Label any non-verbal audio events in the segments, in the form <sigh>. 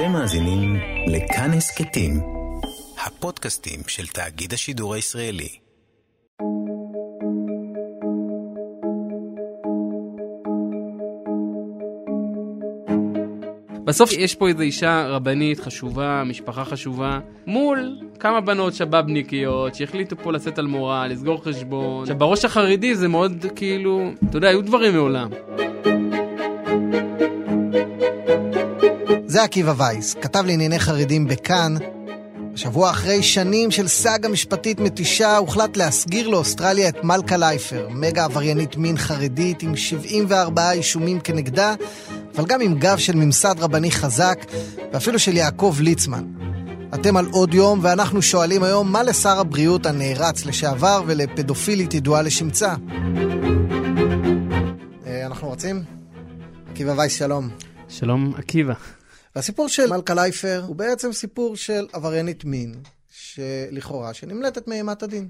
אתם מאזינים לכאן הסכתים, הפודקאסטים של תאגיד השידור הישראלי. בסוף יש פה איזו אישה רבנית חשובה, משפחה חשובה, מול כמה בנות שבאבניקיות שהחליטו פה לשאת על מורה, לסגור חשבון. עכשיו בראש החרדי זה מאוד כאילו, אתה יודע, היו דברים מעולם. זה עקיבא וייס, כתב לענייני חרדים בכאן. שבוע אחרי שנים של סאגה משפטית מתישה, הוחלט להסגיר לאוסטרליה את מלכה לייפר, מגה עבריינית מין חרדית עם 74 אישומים כנגדה, אבל גם עם גב של ממסד רבני חזק, ואפילו של יעקב ליצמן. אתם על עוד יום, ואנחנו שואלים היום מה לשר הבריאות הנערץ לשעבר ולפדופילית ידועה לשמצה. אה, אנחנו רוצים? עקיבא וייס, שלום. שלום עקיבא. והסיפור של מלכה לייפר הוא בעצם סיפור של עבריינית מין, שלכאורה, שנמלטת מאימת הדין.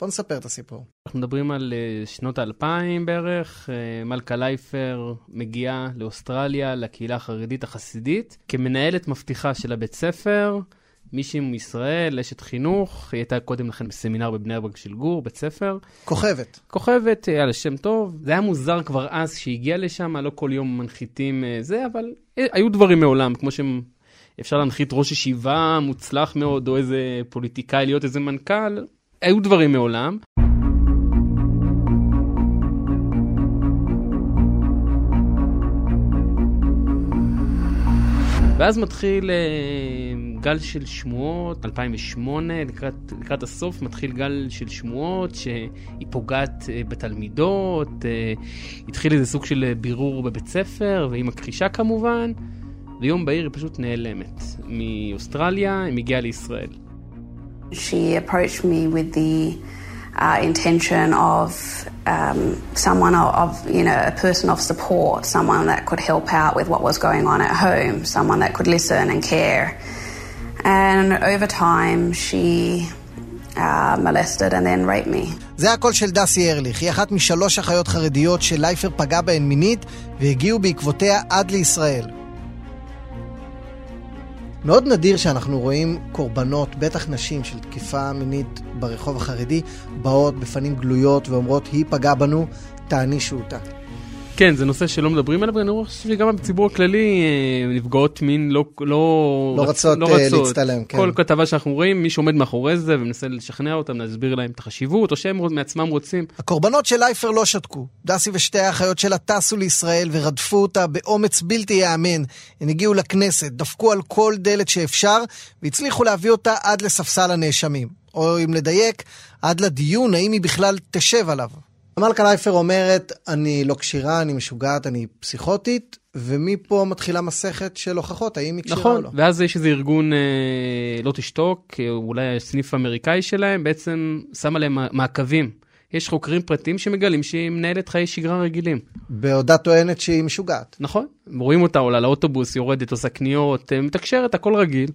בוא נספר את הסיפור. אנחנו מדברים על uh, שנות האלפיים בערך, uh, מלכה לייפר מגיעה לאוסטרליה, לקהילה החרדית החסידית, כמנהלת מבטיחה של הבית ספר. מישהי מישראל, אשת חינוך, היא הייתה קודם לכן בסמינר בבני ברק של גור, בית ספר. כוכבת. כוכבת, היה לה שם טוב. זה היה מוזר כבר אז שהיא הגיעה לשם, לא כל יום מנחיתים אה, זה, אבל אה, היו דברים מעולם, כמו שאפשר להנחית ראש ישיבה מוצלח מאוד, או איזה פוליטיקאי להיות איזה מנכ"ל, היו דברים מעולם. ואז מתחיל אה, גל של שמועות, 2008, לקראת, לקראת הסוף מתחיל גל של שמועות שהיא פוגעת אה, בתלמידות, אה, התחיל איזה סוג של בירור בבית ספר, והיא מכחישה כמובן, ויום בהיר היא פשוט נעלמת. מאוסטרליה היא מגיעה לישראל. She approached me with the uh, intention of um, someone of, of, you know, a person of support, someone that could help out with what was going on at home, someone that could listen and care. And over time, she uh, molested and then raped me. זה הקול של דסי ארליך, היא אחת משלוש אחיות חרדיות שלייפר פגע בהן מינית והגיעו בעקבותיה עד לישראל. מאוד נדיר שאנחנו רואים קורבנות, בטח נשים, של תקיפה מינית ברחוב החרדי, באות בפנים גלויות ואומרות, היא פגעה בנו, תענישו אותה. כן, זה נושא שלא מדברים עליו, ואני חושב שגם בציבור הכללי אה, נפגעות מין לא, לא, לא רצות, לא אה, רצות להצטלם. כן. כל כתבה שאנחנו רואים, מי שעומד מאחורי זה ומנסה לשכנע אותם, להסביר להם את החשיבות, או שהם מעצמם רוצים. הקורבנות של לייפר לא שתקו. דסי ושתי האחיות שלה טסו לישראל ורדפו אותה באומץ בלתי ייאמן. הן הגיעו לכנסת, דפקו על כל דלת שאפשר, והצליחו להביא אותה עד לספסל הנאשמים. או אם לדייק, עד לדיון האם היא בכלל תשב עליו. מלכה לייפר אומרת, אני לא כשירה, אני משוגעת, אני פסיכוטית, ומפה מתחילה מסכת של הוכחות, האם היא כשירה נכון, או לא. ואז יש איזה ארגון אה, לא תשתוק, אה, אולי סניף אמריקאי שלהם, בעצם שם עליהם מעקבים. יש חוקרים פרטיים שמגלים שהיא מנהלת חיי שגרה רגילים. בעודה טוענת שהיא משוגעת. נכון, רואים אותה עולה לאוטובוס, יורדת, עושה קניות, אה, מתקשרת, הכל רגיל,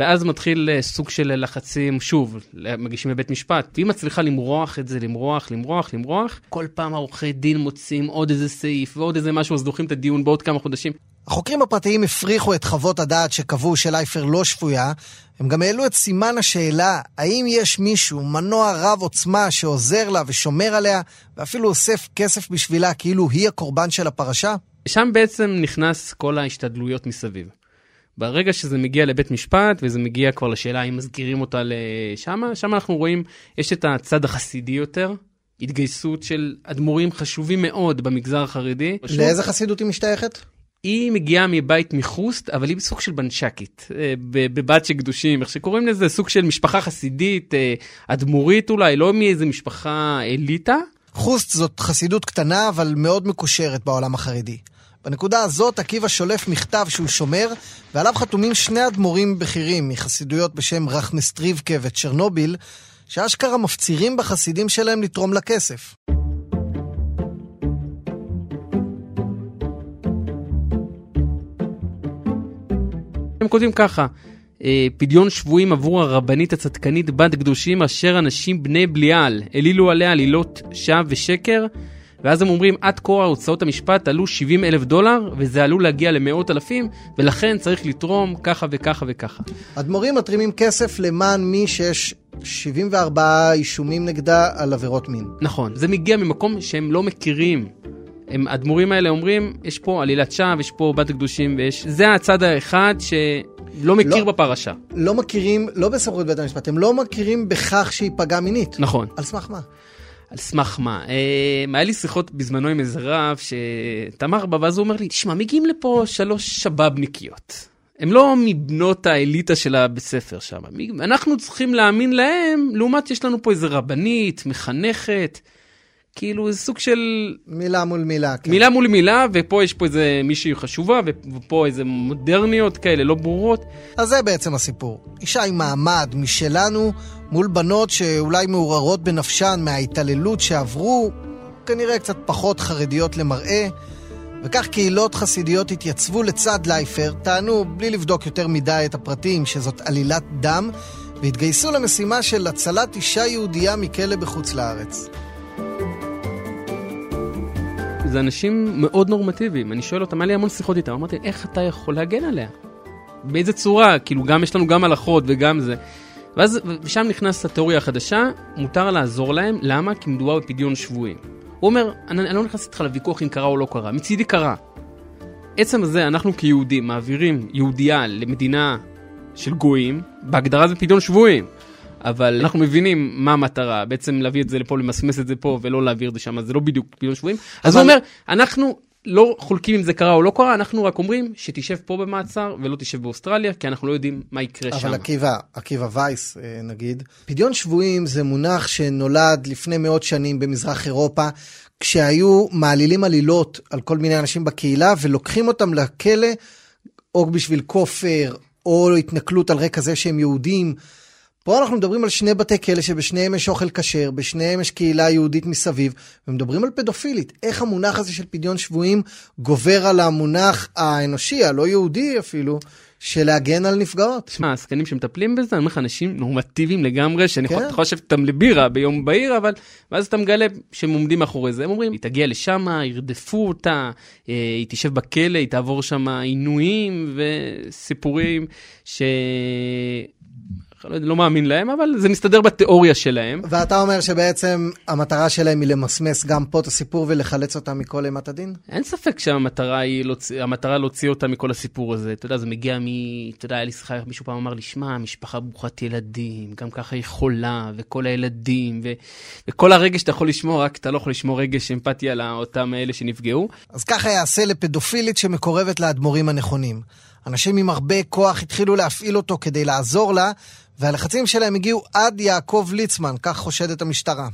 ואז מתחיל אה, סוג של לחצים, שוב, מגישים לבית משפט, והיא מצליחה למרוח את זה, למרוח, למרוח, למרוח, כל פעם העורכי דין מוצאים עוד איזה סעיף ועוד איזה משהו, אז דוחים את הדיון בעוד כמה חודשים. החוקרים הפרטיים הפריחו את חוות הדעת שקבעו שלייפר לא שפויה. הם גם העלו את סימן השאלה, האם יש מישהו, מנוע רב עוצמה, שעוזר לה ושומר עליה, ואפילו אוסף כסף בשבילה כאילו היא הקורבן של הפרשה? שם בעצם נכנס כל ההשתדלויות מסביב. ברגע שזה מגיע לבית משפט וזה מגיע כבר לשאלה האם מזכירים אותה לשם, שם אנחנו רואים, יש את הצד החסידי יותר, התגייסות של אדמו"רים חשובים מאוד במגזר החרדי. לאיזה חסידות היא משתייכת? היא מגיעה מבית מחוסט, אבל היא בסוג של בנש"קית, אה, בבת של קדושים, איך שקוראים לזה, סוג של משפחה חסידית, אה, אדמו"רית אולי, לא מאיזה משפחה אליטה. חוסט זאת חסידות קטנה, אבל מאוד מקושרת בעולם החרדי. בנקודה הזאת עקיבא שולף מכתב שהוא שומר, ועליו חתומים שני אדמו"רים בכירים מחסידויות בשם רחמסטריבקה וצ'רנוביל, שאשכרה מפצירים בחסידים שלהם לתרום לה כותבים ככה, אה, פדיון שבויים עבור הרבנית הצדקנית בת קדושים אשר אנשים בני בליעל העלילו עליה עלילות שווא ושקר ואז הם אומרים, עד כה הוצאות המשפט עלו 70 אלף דולר, וזה עלול להגיע למאות אלפים, ולכן צריך לתרום ככה וככה וככה. אדמו"רים מתרימים כסף למען מי שיש 74 אישומים נגדה על עבירות מין. נכון, זה מגיע ממקום שהם לא מכירים. הם, האדמו"רים האלה אומרים, יש פה עלילת שווא, יש פה בת הקדושים, ויש... זה הצד האחד שלא מכיר לא. בפרשה. לא מכירים, לא בסמכות בית המשפט, הם לא מכירים בכך שהיא פגעה מינית. נכון. על סמך מה? על סמך מה? אה, היה לי שיחות בזמנו עם איזה רב שתמר בה, ואז הוא אומר לי, תשמע, מגיעים לפה שלוש שבאבניקיות. הם לא מבנות האליטה של הבית ספר שם. אנחנו צריכים להאמין להם, לעומת יש לנו פה איזה רבנית, מחנכת. כאילו זה סוג של... מילה מול מילה. כן. מילה מול מילה, ופה יש פה איזה מישהי חשובה, ופה איזה מודרניות כאלה לא ברורות. אז זה בעצם הסיפור. אישה עם מעמד משלנו, מול בנות שאולי מעוררות בנפשן מההתעללות שעברו, כנראה קצת פחות חרדיות למראה. וכך קהילות חסידיות התייצבו לצד לייפר, טענו בלי לבדוק יותר מדי את הפרטים שזאת עלילת דם, והתגייסו למשימה של הצלת אישה יהודייה מכלא בחוץ לארץ. זה אנשים מאוד נורמטיביים. אני שואל אותם, היה לי המון שיחות איתם, אמרתי, איך אתה יכול להגן עליה? באיזה צורה? כאילו, גם יש לנו גם הלכות וגם זה. ואז, ושם נכנס התיאוריה החדשה, מותר לעזור להם, למה? כי מדובר בפדיון שבויים. הוא אומר, אני, אני לא נכנס איתך לוויכוח אם קרה או לא קרה, מצידי קרה. עצם הזה, אנחנו כיהודים מעבירים יהודייה למדינה של גויים, בהגדרה זה פדיון שבויים. אבל אנחנו מבינים מה המטרה, בעצם להביא את זה לפה, למסמס את זה פה ולא להעביר את זה שם, זה לא בדיוק פדיון שבויים. אז הוא אומר, אנחנו לא חולקים אם זה קרה או לא קרה, אנחנו רק אומרים שתשב פה במעצר ולא תשב באוסטרליה, כי אנחנו לא יודעים מה יקרה אבל שם. אבל עקיבא, עקיבא וייס אה, נגיד, פדיון שבויים זה מונח שנולד לפני מאות שנים במזרח אירופה, כשהיו מעלילים עלילות על כל מיני אנשים בקהילה ולוקחים אותם לכלא, או בשביל כופר, או התנכלות על רקע זה שהם יהודים. פה אנחנו מדברים על שני בתי כלא שבשניהם יש אוכל כשר, בשניהם יש קהילה יהודית מסביב, ומדברים על פדופילית. איך המונח הזה של פדיון שבויים גובר על המונח האנושי, הלא יהודי אפילו, של להגן על נפגעות? תשמע, עסקנים שמטפלים בזה, אני אומר לך, אנשים נורמטיביים לגמרי, שאני כן. יכול לשבת איתם לבירה ביום בהיר, אבל ואז אתה מגלה שהם עומדים מאחורי זה, הם אומרים, היא תגיע לשם, ירדפו אותה, אה, היא תשב בכלא, היא תעבור שם עינויים וסיפורים ש... לא, לא מאמין להם, אבל זה מסתדר בתיאוריה שלהם. ואתה אומר שבעצם המטרה שלהם היא למסמס גם פה את הסיפור ולחלץ אותם מכל אימת הדין? אין ספק שהמטרה היא להוציא, המטרה להוציא אותם מכל הסיפור הזה. אתה יודע, זה מגיע מ... אתה יודע, היה לי שיחה, מישהו פעם אמר לי, שמע, משפחה ברוכת ילדים, גם ככה היא חולה, וכל הילדים, ו... וכל הרגש שאתה יכול לשמור, רק אתה לא יכול לשמור רגש אמפתיה לאותם אלה שנפגעו. אז ככה יעשה לפדופילית שמקורבת לאדמו"רים הנכונים. אנשים עם הרבה כוח התחילו להפעיל אותו כדי לעזור לה, והלחצים שלהם הגיעו עד יעקב ליצמן, כך חושדת המשטרה.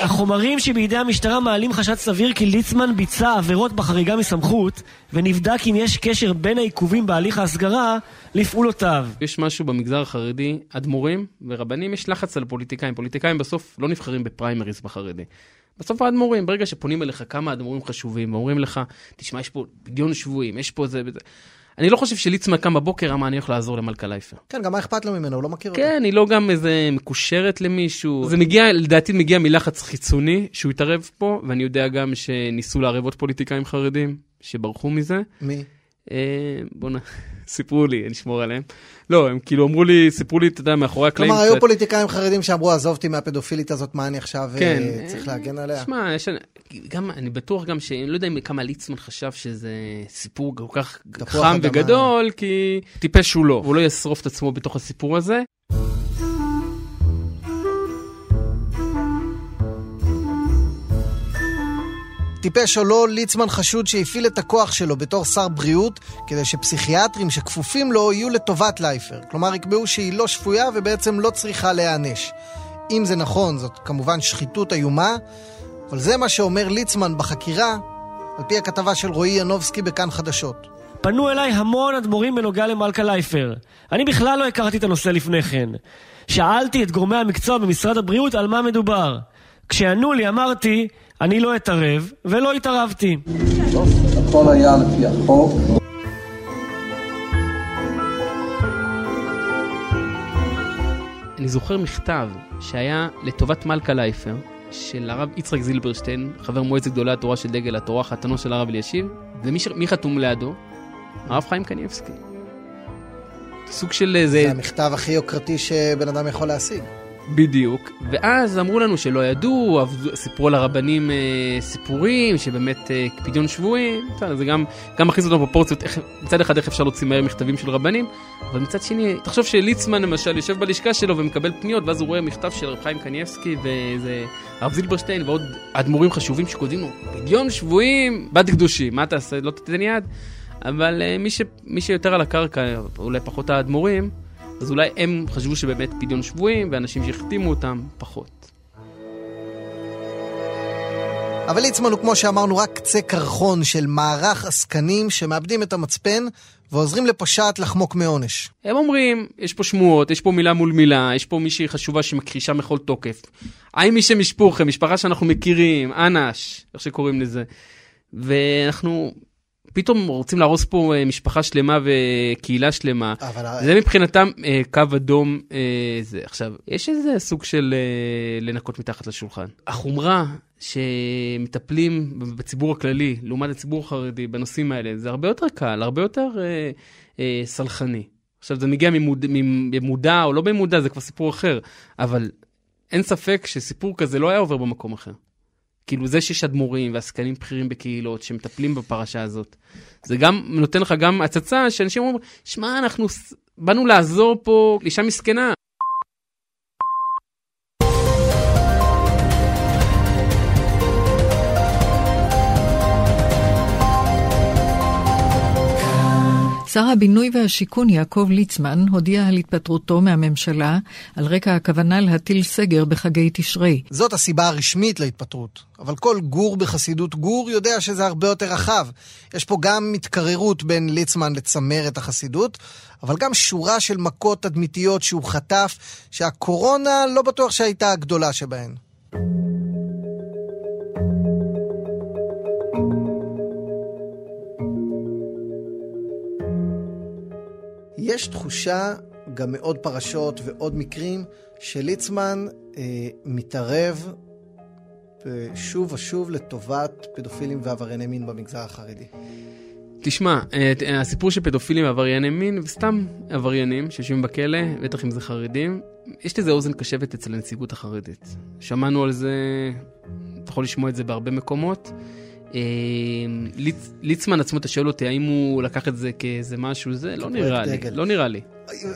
החומרים שבידי המשטרה מעלים חשד סביר כי ליצמן ביצע עבירות בחריגה מסמכות, ונבדק אם יש קשר בין העיכובים בהליך ההסגרה לפעולותיו. יש משהו במגזר החרדי, אדמו"רים ורבנים, יש לחץ על פוליטיקאים. פוליטיקאים בסוף לא נבחרים בפריימריז בחרדי. בסוף האדמו"רים, ברגע שפונים אליך כמה אדמו"רים חשובים, ואומרים לך, תשמע, יש פה פדיון שבויים, יש פה זה וזה. אני לא חושב שליצמן קם בבוקר, אמר, אני הולך לעזור למלכה לייפר. כן, גם מה אכפת לו ממנו? הוא לא מכיר אותו. כן, היא לא גם איזה מקושרת למישהו. זה מגיע, לדעתי מגיע מלחץ חיצוני, שהוא התערב פה, ואני יודע גם שניסו לערב עוד פוליטיקאים חרדים, שברחו מזה. מי? אה, בוא נ... <laughs> סיפרו לי, אני אשמור עליהם. לא, הם כאילו אמרו לי, סיפרו לי, אתה יודע, מאחורי הקלעים. כלומר, היו פוליטיקאים חרדים שאמרו, עזוב אותי מהפדופילית הזאת, מה אני עכשיו כן, צריך להגן עליה? שמע, יש... גם, אני בטוח גם ש... אני לא יודע כמה ליצמן חשב שזה סיפור כל כך חם. וגדול, כי טיפש הוא לא. הוא לא ישרוף את עצמו בתוך הסיפור הזה. טיפש או לא, ליצמן חשוד שהפעיל את הכוח שלו בתור שר בריאות כדי שפסיכיאטרים שכפופים לו יהיו לטובת לייפר. כלומר, יקבעו שהיא לא שפויה ובעצם לא צריכה להיענש. אם זה נכון, זאת כמובן שחיתות איומה, אבל זה מה שאומר ליצמן בחקירה, על פי הכתבה של רועי ינובסקי בכאן חדשות. פנו אליי המון אדמו"רים בנוגע למלכה לייפר. אני בכלל לא הכרתי את הנושא לפני כן. שאלתי את גורמי המקצוע במשרד הבריאות על מה מדובר. כשענו לי אמרתי, אני לא אתערב, ולא התערבתי. הכל היה לפי החוק. אני זוכר מכתב שהיה לטובת מלכה לייפר, של הרב יצחק זילברשטיין, חבר מועצת גדולי התורה של דגל התורה, חתנו של הרב אלישיב, ומי ש... חתום לידו? הרב חיים קניבסקי. סוג של איזה... זה המכתב הכי יוקרתי שבן אדם יכול להשיג. בדיוק, ואז אמרו לנו שלא ידעו, סיפרו על הרבנים אה, סיפורים, שבאמת אה, פדיון שבויים, זה גם, גם מכניס אותנו בפרופורציות, מצד אחד איך אפשר להוציא מהר מכתבים של רבנים, אבל מצד שני, תחשוב שליצמן למשל יושב בלשכה שלו ומקבל פניות, ואז הוא רואה מכתב של רב חיים קניאבסקי וזה הרב זילברשטיין ועוד אדמו"רים חשובים שכותבים לו, פדיון שבויים, בת קדושי, מה תעשה, לא תתן יד? אבל אה, מי, ש, מי שיותר על הקרקע, אולי פחות האדמו"רים, אז אולי הם חשבו שבאמת פדיון שבויים, ואנשים שהחתימו אותם, פחות. אבל ליצמן הוא, כמו שאמרנו, רק קצה קרחון של מערך עסקנים שמאבדים את המצפן ועוזרים לפושעת לחמוק מעונש. הם אומרים, יש פה שמועות, יש פה מילה מול מילה, יש פה מישהי חשובה שמכחישה מכל תוקף. היי מי שמשפורכם, משפחה שאנחנו מכירים, אנש, איך שקוראים לזה. ואנחנו פתאום רוצים להרוס פה אה, משפחה שלמה וקהילה שלמה. אבל... זה מבחינתם אה, קו אדום. אה, זה. עכשיו, יש איזה סוג של לנקות מתחת לשולחן. החומרה שמטפלים בציבור הכללי, לעומת הציבור החרדי, בנושאים האלה, זה הרבה יותר קל, הרבה יותר אה, אה, סלחני. עכשיו, זה מגיע ממוד, ממודע או לא במודע, זה כבר סיפור אחר, אבל אין ספק שסיפור כזה לא היה עובר במקום אחר. כאילו זה שיש אדמו"רים ועסקנים בכירים בקהילות שמטפלים בפרשה הזאת, זה גם נותן לך גם הצצה שאנשים אומרים, שמע, אנחנו באנו לעזור פה לאישה מסכנה. שר הבינוי והשיכון יעקב ליצמן הודיע על התפטרותו מהממשלה על רקע הכוונה להטיל סגר בחגי תשרי. זאת הסיבה הרשמית להתפטרות, אבל כל גור בחסידות גור יודע שזה הרבה יותר רחב. יש פה גם התקררות בין ליצמן לצמרת החסידות, אבל גם שורה של מכות תדמיתיות שהוא חטף, שהקורונה לא בטוח שהייתה הגדולה שבהן. יש תחושה, גם מעוד פרשות ועוד מקרים, שליצמן אה, מתערב שוב ושוב לטובת פדופילים ועברייני מין במגזר החרדי. תשמע, אה, הסיפור של פדופילים ועברייני מין, וסתם עבריינים שיושבים בכלא, בטח אם זה חרדים, יש לזה אוזן קשבת אצל הנציגות החרדית. שמענו על זה, אתה יכול לשמוע את זה בהרבה מקומות. אה, ליצ, ליצמן עצמו, אתה שואל אותי האם הוא לקח את זה כאיזה משהו, זה לא נראה לי, לא נראה לי.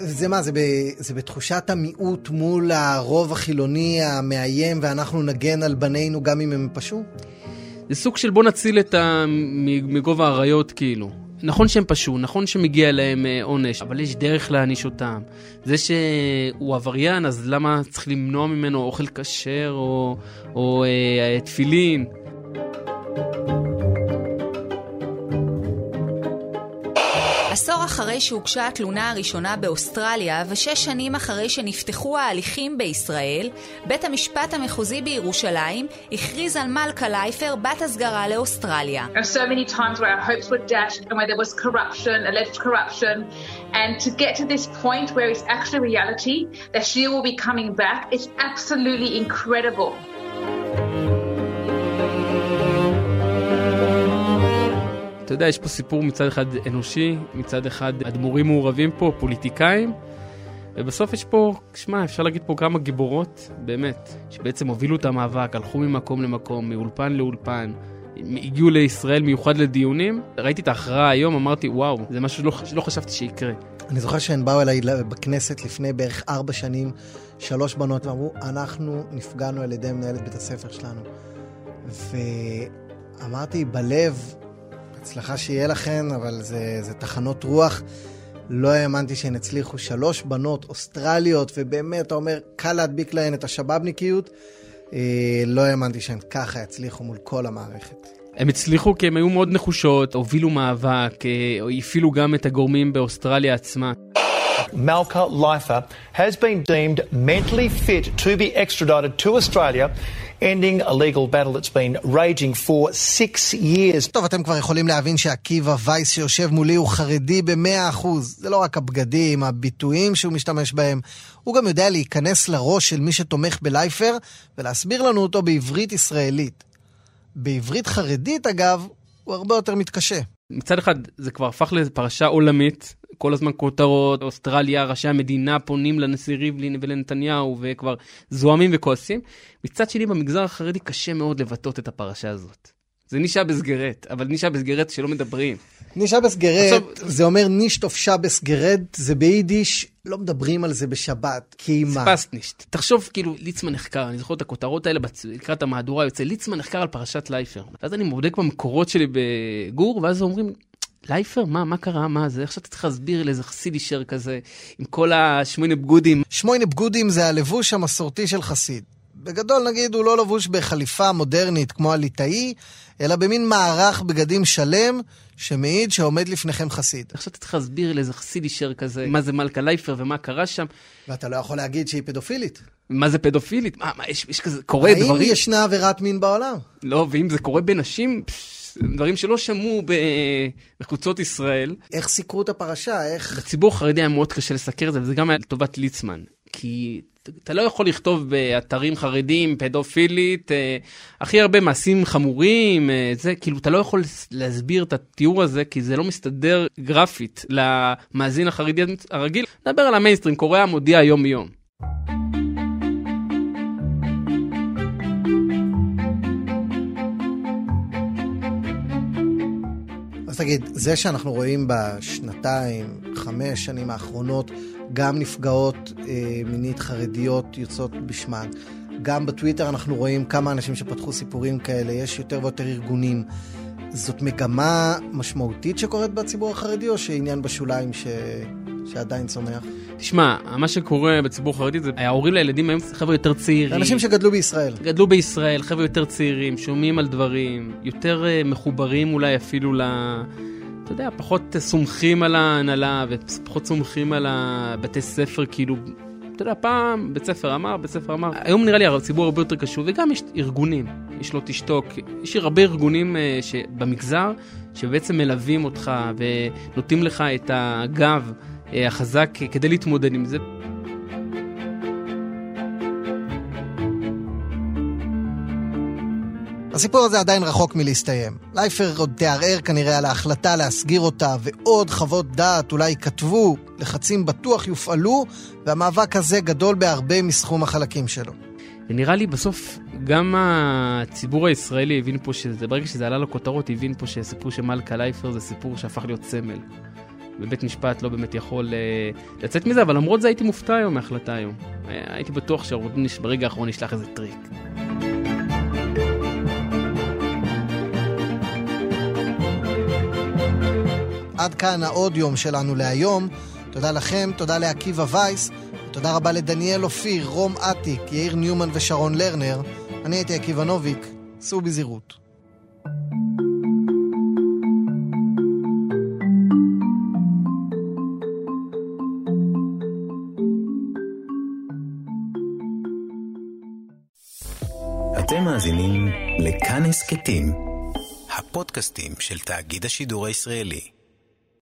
זה מה, זה, ב, זה בתחושת המיעוט מול הרוב החילוני המאיים, ואנחנו נגן על בנינו גם אם הם פשעו? זה סוג של בוא נציל את ה... מגובה האריות כאילו. נכון שהם פשעו, נכון שמגיע להם אה, עונש, אבל יש דרך להעניש אותם. זה שהוא עבריין, אז למה צריך למנוע ממנו אוכל כשר או, או אה, תפילין? אחרי שהוגשה התלונה הראשונה באוסטרליה ושש שנים אחרי שנפתחו ההליכים בישראל, בית המשפט המחוזי בירושלים הכריז על מלכה לייפר בת הסגרה לאוסטרליה. And to get to this point where it's actually reality, that she will be coming back, absolutely incredible. אתה יודע, יש פה סיפור מצד אחד אנושי, מצד אחד אדמו"רים מעורבים פה, פוליטיקאים, ובסוף יש פה, שמע, אפשר להגיד פה כמה גיבורות, באמת, שבעצם הובילו את המאבק, הלכו ממקום למקום, מאולפן לאולפן. הגיעו לישראל מיוחד לדיונים, ראיתי את ההכרעה היום, אמרתי, וואו, זה משהו שלא, שלא חשבתי שיקרה. אני זוכר שהן באו אליי בכנסת לפני בערך ארבע שנים, שלוש בנות, ואמרו, אנחנו נפגענו על ידי מנהלת בית הספר שלנו. ואמרתי, בלב, הצלחה שיהיה לכן, אבל זה, זה תחנות רוח. לא האמנתי שהן הצליחו. שלוש בנות אוסטרליות, ובאמת, אתה אומר, קל להדביק להן את השבאבניקיות. אה, לא האמנתי שהן ככה יצליחו מול כל המערכת. הם הצליחו כי הם היו מאוד נחושות, הובילו מאבק, אה, הפעילו גם את הגורמים באוסטרליה עצמה. Malka Leifer has been deemed mentally fit to be extradited to Australia ending a legal battle that's been raging for six years. טוב, אתם כבר יכולים להבין שעקיבא וייס שיושב מולי הוא חרדי במאה אחוז. זה לא רק הבגדים, הביטויים שהוא משתמש בהם, הוא גם יודע להיכנס לראש של מי שתומך בלייפר ולהסביר לנו אותו בעברית ישראלית. בעברית חרדית, אגב, הוא הרבה יותר מתקשה. מצד אחד זה כבר הפך לפרשה עולמית, כל הזמן כותרות, אוסטרליה, ראשי המדינה פונים לנשיא ריבלין ולנתניהו וכבר זועמים וכועסים. מצד שני במגזר החרדי קשה מאוד לבטא את הפרשה הזאת. זה נישה בסגרת, אבל נישה בסגרת שלא מדברים. נישה בסגרת, עכשיו, זה אומר נישט שבס גרד, זה ביידיש, לא מדברים על זה בשבת, כי מה? ספסנישט. תחשוב, כאילו, ליצמן נחקר, אני זוכר את הכותרות האלה לקראת המהדורה יוצא, ליצמן נחקר על פרשת לייפר. ואז אני בודק במקורות שלי בגור, ואז אומרים, לייפר? מה, מה קרה? מה זה? עכשיו אתה צריך להסביר לאיזה חסיד אישר כזה, עם כל השמונה בגודים. שמונה בגודים זה הלבוש המסורתי של חסיד. בגדול נגיד הוא לא לבוש בחליפה מודרנית כמו הליטאי, אלא במין מערך בגדים שלם שמעיד שעומד לפניכם חסיד. עכשיו צריך להסביר לאיזה חסיד אישר כזה, מה זה מלכה לייפר ומה קרה שם. ואתה לא יכול להגיד שהיא פדופילית. מה זה פדופילית? מה, מה יש, יש כזה, קורה האם דברים... האם ישנה עבירת מין בעולם? לא, ואם זה קורה בנשים, פש, דברים שלא שמעו בחוצות ישראל. איך סיקרו את הפרשה? איך... בציבור החרדי היה מאוד קשה לסקר את זה, וזה גם היה לטובת ליצמן. כי אתה לא יכול לכתוב באתרים חרדים, פדופילית, אה, הכי הרבה מעשים חמורים, אה, זה, כאילו, אתה לא יכול להסביר את התיאור הזה, כי זה לא מסתדר גרפית למאזין החרדי הרגיל. נדבר על המיינסטרים, קוריאה מודיע יום-יום. אז תגיד, זה שאנחנו רואים בשנתיים, חמש שנים האחרונות, גם נפגעות אה, מינית חרדיות יוצאות בשמן. גם בטוויטר אנחנו רואים כמה אנשים שפתחו סיפורים כאלה, יש יותר ויותר ארגונים. זאת מגמה משמעותית שקורית בציבור החרדי, או שעניין בשוליים ש... שעדיין צומח? תשמע, מה שקורה בציבור החרדי זה ההורים לילדים היום זה חבר'ה יותר צעירים. אנשים שגדלו בישראל. גדלו בישראל, חבר'ה יותר צעירים, שומעים על דברים, יותר uh, מחוברים אולי אפילו ל... אתה יודע, פחות סומכים על ההנהלה ופחות סומכים על הבתי ספר, כאילו, אתה יודע, פעם בית ספר אמר, בית ספר אמר, היום נראה לי הציבור הרבה יותר קשור, וגם יש ארגונים, יש לו תשתוק, יש הרבה ארגונים uh, במגזר שבעצם מלווים אותך ונותנים לך את הגב uh, החזק כדי להתמודד עם זה. הסיפור הזה עדיין רחוק מלהסתיים. לייפר עוד תערער כנראה על ההחלטה להסגיר אותה, ועוד חוות דעת אולי ייכתבו, לחצים בטוח יופעלו, והמאבק הזה גדול בהרבה מסכום החלקים שלו. ונראה לי בסוף גם הציבור הישראלי הבין פה שזה, ברגע שזה עלה לכותרות, הבין פה שהסיפור של מלכה לייפר זה סיפור שהפך להיות סמל. ובית משפט לא באמת יכול אה, לצאת מזה, אבל למרות זה הייתי מופתע היום מההחלטה היום. הייתי בטוח שהעורך דין ברגע האחרון ישלח איזה טריק. עד כאן העוד יום שלנו להיום. תודה לכם, תודה לעקיבא וייס, ותודה רבה לדניאל אופיר, רום אטיק, יאיר ניומן ושרון לרנר. אני הייתי עקיבא נוביק, סעו בזהירות. אתם מאזינים לכאן הסכתים, הפודקאסטים של תאגיד השידור הישראלי.